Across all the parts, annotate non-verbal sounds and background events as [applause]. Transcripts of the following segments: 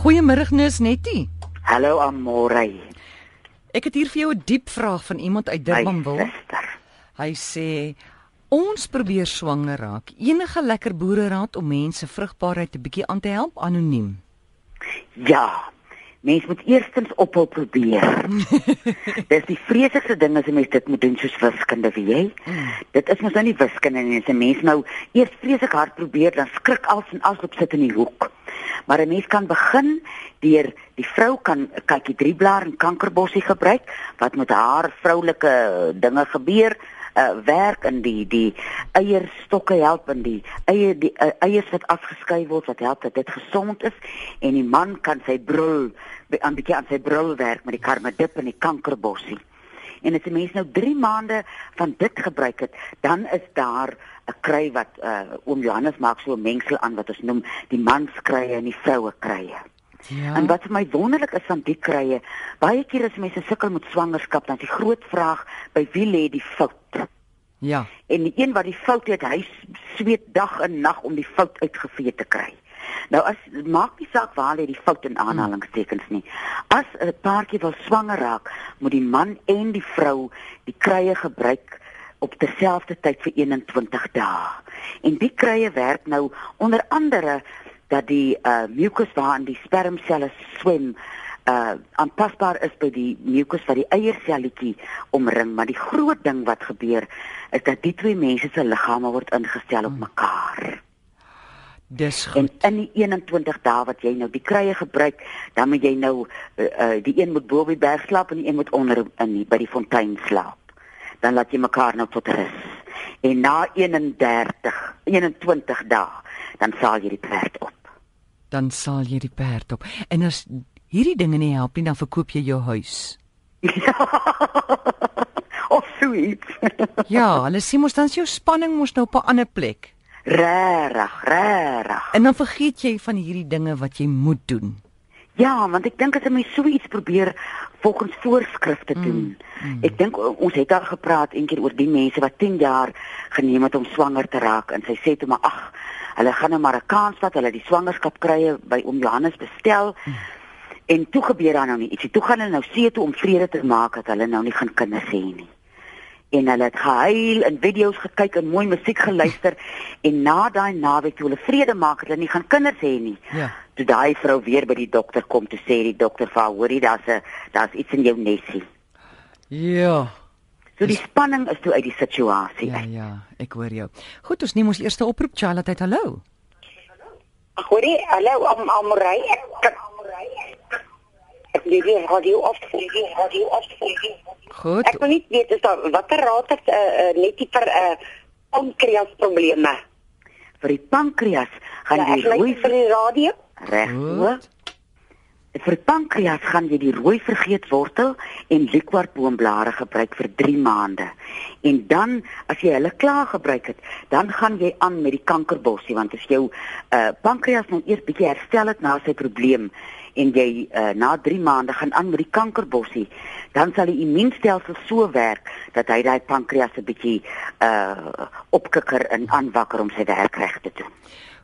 Goeiemôre Nus Nettie. Hallo Amore. Ek het hier vir jou 'n diep vraag van iemand uit Durbanville. My suster. Hy sê ons probeer swanger raak. Enige lekker boere raad om mense vrugbaarheid 'n bietjie aan te help anoniem. Ja. Mens moet eerstens ophou probeer. [laughs] Dis die vreesigste ding as 'n mens dit moet doen soos wiskunde, weet jy? Mm. Dit is mos nou nie wiskunde nie, as 'n mens nou eers vreesig hard probeer, dan skrik als en asloop sit in die hoek. Maar 'n mens kan begin deur die vrou kan kykie drie blaar en kankerbossie gebruik wat met haar vroulike dinge gebeur uh, werk in die die eierstokke help in die eie die uh, eiers wat afgeskei word wat help dat dit gesond is en die man kan sy brul aan die aan sy brul werk met die karmadip en die kankerbossie. En as 'n mens nou 3 maande van dit gebruik het, dan is daar 'n kry wat uh, oom Johannes maak so 'n mengsel aan wat ons noem die manskrye en die vroue krye. Ja. En wat vir my wonderlik is van die krye, baie keer as mense sukkel met swangerskap, dan is die groot vraag by wie lê die fout? Ja. En die een wat die fout het, hy sweet dag en nag om die fout uitgevee te kry. Nou as maak nie saak waar lê die fout in aanhalingstekens nie. As 'n paartjie wil swanger raak, moet die man en die vrou die krye gebruik op terselfdertyd vir 21 dae. En die krye werk nou onder andere dat die uh mucus waarin die spermselle swem uh aanpasbaar is by die mucus wat die eierselletjie omring, maar die groot ding wat gebeur is dat die twee mense se liggame word ingestel op mekaar. Dis goed. En in die 21 dae wat jy nou die krye gebruik, dan moet jy nou uh, uh die een moet bo op die berg slaap en die een moet onder in die, by die fontein slaap. Dan laat jy mekaar nou tot rus. En na 31 21 dae, dan saal jy die perd op dan sal jy die perd op. En as hierdie dinge nie help nie, dan verkoop jy jou huis. [laughs] Of sweet. [laughs] ja, hulle sê mos dan is jou spanning mos nou op 'n ander plek. Regtig, regtig. En dan vergeet jy van hierdie dinge wat jy moet doen. Ja, want ek dink as jy so iets probeer volgens voorskrifte mm, doen. Mm, mm. Ek dink ons het al gepraat eendag oor die mense wat 10 jaar geneem het om swanger te raak en sy sê toe maar ag, hulle gaan nou maar 'n kans vat, hulle die swangerskap krye by oom Johannes bestel. Mm. En toe gebeur daar nou nie ietsie. Toe gaan hulle nou see toe om vrede te maak dat hulle nou nie gaan kinders hê nie. En hulle het gehuil en video's gekyk en mooi musiek geluister [laughs] en na daai naweek toe hulle vrede maak, hulle nie gaan kinders hê nie. Ja. Toe daai vrou weer by die dokter kom te sê die dokter vir haar, hoorie, daar's 'n daar's iets in jou nesie. Ja. So die spanning is toe uit die situasie. Ja, ja, ek hoor jou. Goed, ons neem ons eerste oproep, Charlotte, uit hallo. Ag, hoorie, hallo, am amorei. Ek lê hier radio af, die radio af. Goed. Ek wil net weet is daar watter raad het uh, uh, net vir 'n uh, pankreas probleme? Vir die pankreas gaan ja, jy rooi vir die radio. Reg, hoor. Vir pankreas gaan jy die rooi vergeetwortel en liquorboomblare gebruik vir 3 maande. En dan as jy hulle klaar gebruik het, dan gaan jy aan met die kankerbossie want as jou uh pankreas nou eers bietjie herstel het na sy probleem en jy uh na 3 maande gaan aan met die kankerbossie, dan sal die immuunstelsel so werk dat hy daai pankreas 'n bietjie uh opkikker en aanwakker om sy werk reg te doen.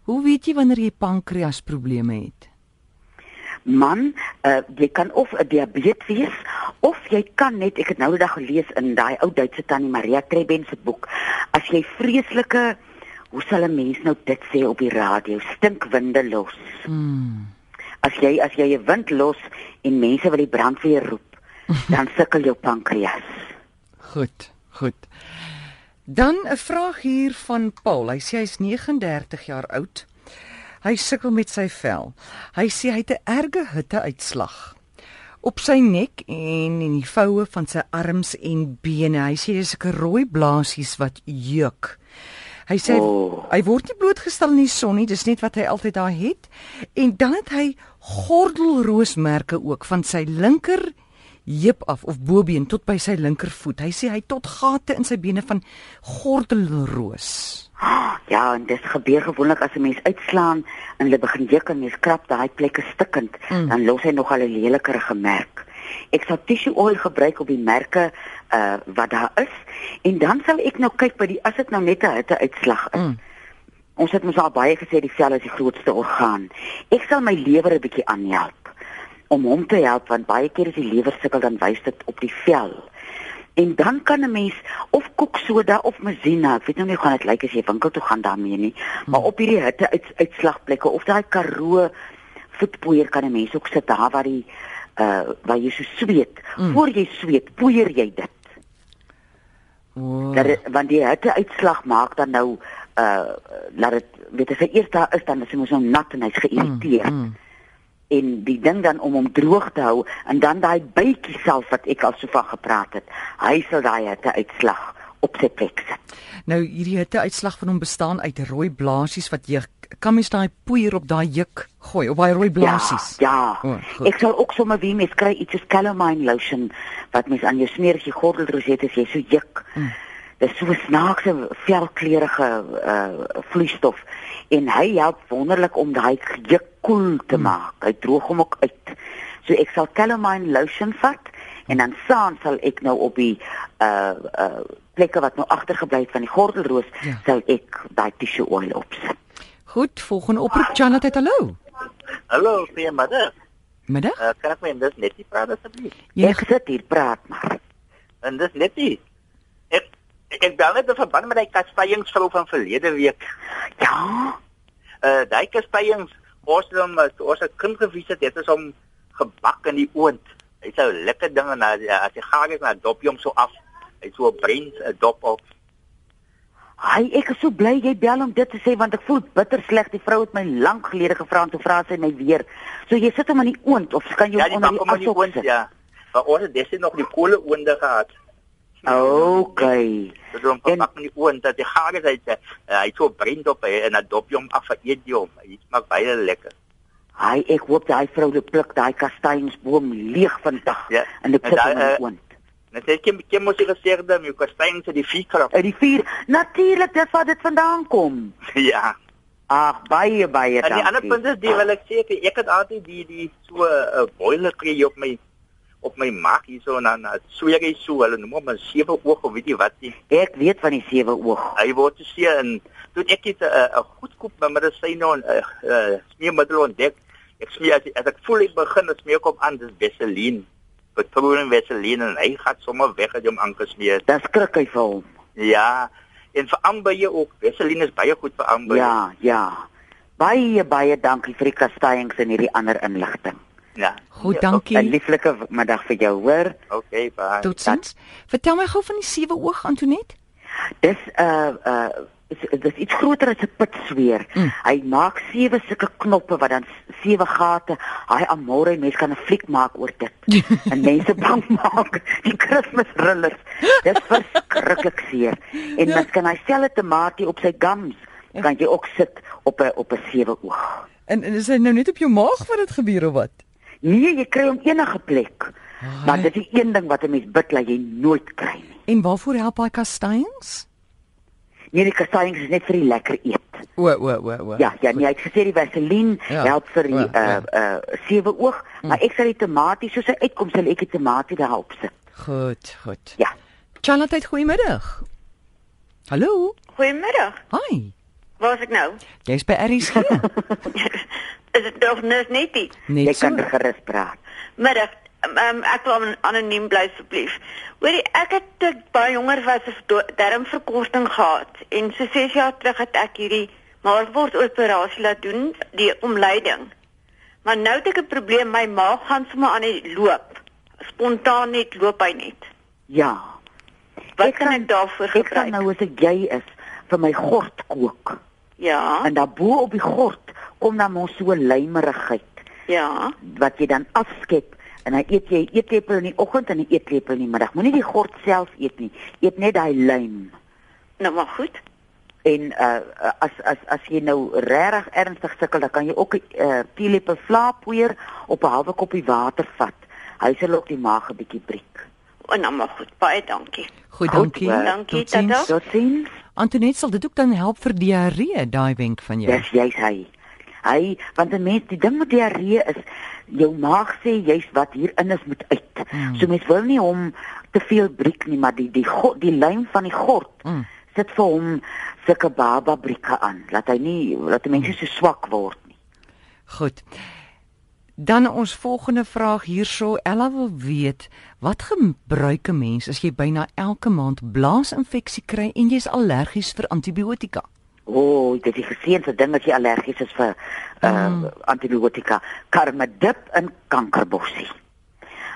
Hoe weet jy wanneer jy pankreas probleme het? Man, uh, jy kan of 'n diabetes wees of jy kan net ek het nou die dag gelees in daai ou Duitse tannie Maria Treben se boek as jy vreeslike hoe sal 'n mens nou dit sê op die radio stinkwinde los. Mm. As jy as jy 'n wind los en mense wil die brandweer roep, [laughs] dan sukkel jou pankreas. Goed, goed. Dan 'n vraag hier van Paul. Hy sê hy's 39 jaar oud. Hy sukkel met sy vel. Hy sê hy het 'n erge hitteuitslag op sy nek en in die voue van sy arms en bene. Hy sê dis 'n rooi blaasies wat juk. Hy sê oh. hy word nie blootgestel in die son nie, dis net wat hy altyd daar het. En dan het hy gordelroosmerke ook van sy linker heup af of bobeen tot by sy linkervoet. Hy sê hy het tot gate in sy bene van gordelroos. Ja, en dit gebeur gewoonlik as 'n mens uitslaan en hulle begin juk en mens krap daai plekke stikkend, mm. dan los hy nog al 'n leliker gemerk. Ek sal tissue oil gebruik op die merke uh wat daar is en dan sal ek nou kyk by die as dit nou net 'n hitte uitslag is. Mm. Ons het mos al baie gesê die vel is die grootste orgaan. Ek sal my lewer 'n bietjie aanhelp om hom te help want baie keer as die lewer sukkel dan wys dit op die vel. En dan kan 'n mens of koeksoda of mesina, ek weet nou nie gaan dit lyk as jy winkel toe gaan daarmee nie, maar op hierdie hitte uit, uitslagplekke of daai karoo voetpoeier kan 'n mens ook sit daar waar die uh waar jy so sweet. Mm. Voor jy sweet, poeier jy dit. O. Dat het, want die hitte uitslag maak dan nou uh laat dit weet as hy eers daar is dan is hy mos nou nat en hy's geïrriteerd. Mm. Mm. En die ding dan om hom droog te hou en dan daai bytjie self wat ek al so van gepraat het. Hy sal daai hitte uitslag op sy plek sit. Nou hierdie hitte uitslag van hom bestaan uit rooi blaasies wat jy kan mens daai poeier op daai juk gooi op daai rooi blaasies. Ja. ja. O, goed. ek sal ook sommer wie mens kry iets soos calamine lotion wat mens aan jou smeer as jy as jy so juk. Mm. Dis so 'n snaakse velkleurige uh vloeistof en hy help wonderlik om daai juk koel te maak. Hy droog hom ook uit. So ek sal calamine lotion vat en dan saans sal ek nou op die uh uh plekke wat nou agtergebly het van die gordelroos Ja. sal ek daai tissue oil opsit. Goed, volgende oproep Janet, hallo. Hallo, goeiemiddag. Middag. Uh, kan ek met dis net nie praat asseblief? Jy Ek sit hier praat maar. En dis net nie. Ek bel net in verband met die kasteiensvrou van verlede week. Ja. Uh daai kasteiens ons het hom as ons 'n kind gevies het, het ons hom gebak in die oond. Hy sou lekker dinge na as hy gaar is na dop hom so af. Hy so 'n brein 'n dop op. Hy ek is so bly jy bel om dit te sê want ek voel bitter sleg. Die vrou het my lank gelede gevra en toe vra sy my weer. So jy sit hom in die oond of kan jy Ja, hom die onder die asop sit? ja. Maar ons het destyds nog die kolle oonde gehad. Okay. Dit En- gebak in die oond dat die gaar is hy uh, hy so dop hy, en dan dop hom af en eet hom. Hy smaak baie lekker. Hy ek hoop daai vrou het pluk daai kasteinsboom leeg vandag Ja. en dit En sit hom die eh, oond. Net ek ek moet jy gesê dat my kastein se die vuurkrag. Uit die vuur. Natuurlik, dis waar dit vandaan kom. [laughs] Ja. Ag, baie baie En die ander dankie. punt is die wil ek sê ek, ek het altyd die die so 'n uh, boiler kry op my op my maag hier so na na sweer hy so hulle noem hom 'n sewe oog of weet jy wat nie. Ek weet van die sewe oog. Hy word gesê en toe ek het 'n uh, 'n goedkoop medisyne en 'n uh, uh, smeermiddel ontdek. Ek smeer as, as ek voel ek begin as smeer kom aan dis Vaseline. Petroleum Vaseline en hy gaan sommer weg as jy hom aangesmeer. Dis skrik hy vir hom. Ja. En vir ambye ook. Vaseline is baie goed vir ambye. Ja, ja. Baie baie dankie vir die kasteings en hierdie ander inligting. Ja. Goed, Ja, 'n dankie. Lieflike middag vir jou, hoor. Okay, bye. Totsiens. Vertel my gou van die sewe oog Antonet. Dis 'n uh, uh is- dis iets groter as 'n pitsweer. Mm. Hy maak sewe sulke knoppe wat dan sewe gate. Hy amore mens kan 'n fliek maak oor dit. [laughs] en mense bang maak. Die Kersfees rillers. Dis verskriklik seer. En Ja. mens kan hy 'n tamatie op sy gums. Kan jy ook sit op 'n op 'n sewe oog. En, en is hy nou net op jou maag wat dit gebeur of wat? Nee, jy kry hom enige plek. Maar dit is die een ding wat 'n mens bid dat jy nooit kry nie. En waarvoor help hy kastanjes? Nee, die kastanjes is net vir die lekker eet. O o o o. Ja, ja, nee, het gesê die Vaseline Ja, help vir die ja, uh ja. uh sewe oog, maar ek sal die tamatie soos hy uitkom sal ek die tamatie daar op sit. Goed, goed. Ja. Charlotte, goeiemiddag. Hallo. Goeiemiddag. Hi. Waar is ek nou? Jy's by RSG. [laughs] Is dit nog net net nie? Jy Net so. kan gerus praat. Middag. Um, ek wil an- anoniem bly asseblief. Hoorie, ek het toe ek baie jonger was 'n darmverkorting gehad en so 6 jaar terug het ek hierdie maagword operasie laat doen, die omleiding. Maar nou het ek 'n probleem, my maag gaan sommer aan die loop. Spontaan net loop hy net. Ja. Wat Ek kan ek daarvoor Ek gaan gebruik? nou as ek jy is vir my gort kook. Ja. En daarbo op die gort kom dan mos so lymerigheid Ja. wat jy dan afskep en dan eet jy eetlepel in die oggend en 'n eetlepel in die middag. Moenie die gort self eet nie. Eet net daai lym. Nou maar goed. En uh as as as jy nou regtig ernstig sukkel, dan kan jy ook 'n uh, teelepel vlaapoeier op 'n halwe koppie water vat. Hy sal ook die maag 'n bietjie breek. En nou maar goed. Baie dankie. Goed, Goed, dankie. eh, dankie, Totsiens. tata. Totsiens. Antonet sal dit ook dan help vir diarree, daai wenk van jou. Dis jy's hy. Hy want 'n mens die ding met diarree is jou maag sê jy's wat hierin is moet uit. Mm. So mens wil nie hom te veel breek nie, maar die die go, die lyn van die gort Mm. sit vir hom sulke baba brieke aan, laat hy nie laat die mense so swak word nie. Goed. Dan ons volgende vraag hierso. Ella wil weet, wat gebruik 'n mens as jy byna elke maand blaasinfeksie kry en jy's allergies vir antibiotika? O, oh, dit is die geseënde ding as jy allergies is vir uh Mm. antibiotika, karmadip en kankerbossie.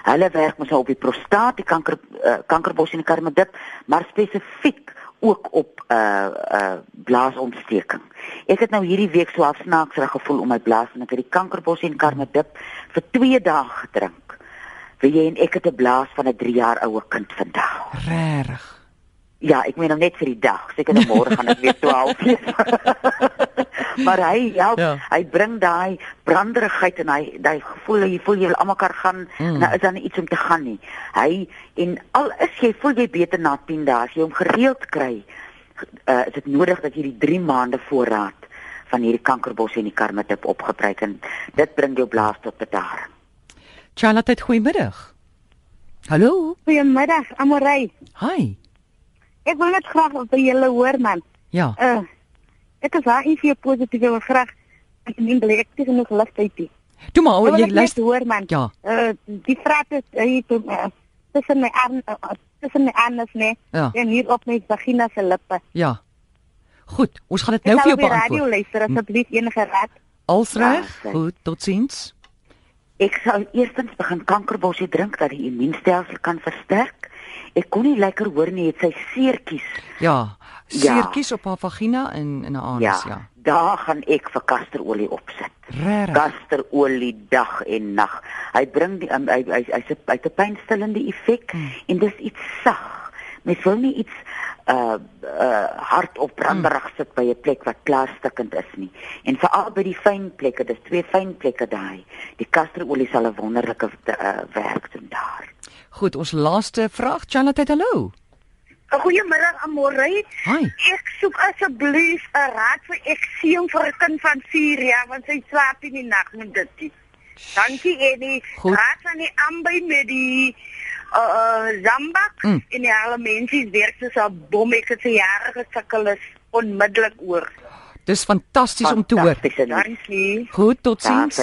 Hulle werk mos nou op die prostaat, die kanker uh, kankerbossie en karmadip, maar spesifiek ook op uh uh blaasontsteking. Ek het nou hierdie week so afsnaaksrig gevoel om my blaas en ek het die kankerbossie en karmadip vir 2 dae gedrink. Wie jy en ek het 'n blaas van 'n 3 jaar oue kind vandag. Regtig. Ja, ek meen nou net vir die dag. Seker nou môre gaan dit weer 12 wees. [laughs] maar hy help, Ja. hy bring daai branderigheid en hy daai gevoel jy voel jy almekaar gaan Mm. mm. nou is dan iets om te gaan nie. Hy en al is jy voel jy beter na 10 dae as jy hom gereeld kry, uh, is dit nodig dat jy die 3 maande voorraad van hierdie kankerbos en die karmatip opgebruik en dit bring jou blaas tot bedaring. Charlotte, goeiemiddag. Hallo. Goeiemiddag, Amorey. Hi. Ek wil net graag by julle hoor man. Ja. Uh ek is daar iets positief wil graag ek neem bly ek het genoeg lig tyd hier. Toe maar Ek oh, wil jy luister. hoor man. Ja. Uh die vraat is hier uh, tussen my arm uh, tussen my anus nee Ja. en hier op my vagina se lippe. Ja. Goed, ons gaan dit Ek nou vir sal jou op die radio beantwoord. luister asseblief enige raad. Als reg? Ja, Goed, totsiens. Ek sou eerstens begin kankerbossie drink dat die immuunstelsel kan versterk. Ek kon nie lekker hoor nie, het sy seertjies. Ja. Ja. Seertjies op haar vagina en in haar anus, ja. Daar gaan ek vir kasterolie opsit. Regtig. Kasterolie dag en nag. Hy bring die um, hy hy hy sit hy het 'n pynstillende effek Hmm. en dis iets sag. Mens wil nie iets uh uh hard op branderig Hmm. sit by 'n plek wat klaarstukkend is nie. En veral by die fyn plekke, dis twee fyn plekke daai. Die kasterolie sal 'n wonderlike uh, werk doen daar. Goed, ons laaste vraag, Charlotte, hallo. Goeiemiddag Amorey. Hi. Ek soek asseblief 'n raad vir ekseem vir 'n kind van 4 jaar want sy slaap nie die nag met dit nie. Dankie Eddie. Raad aan die aanby met die uh zambak Mm. en die alle mense werk soos 'n bom ek het se jare gesukkel is onmiddellik oor. Dis fantasties om te hoor. Dankie. Goed, totsiens.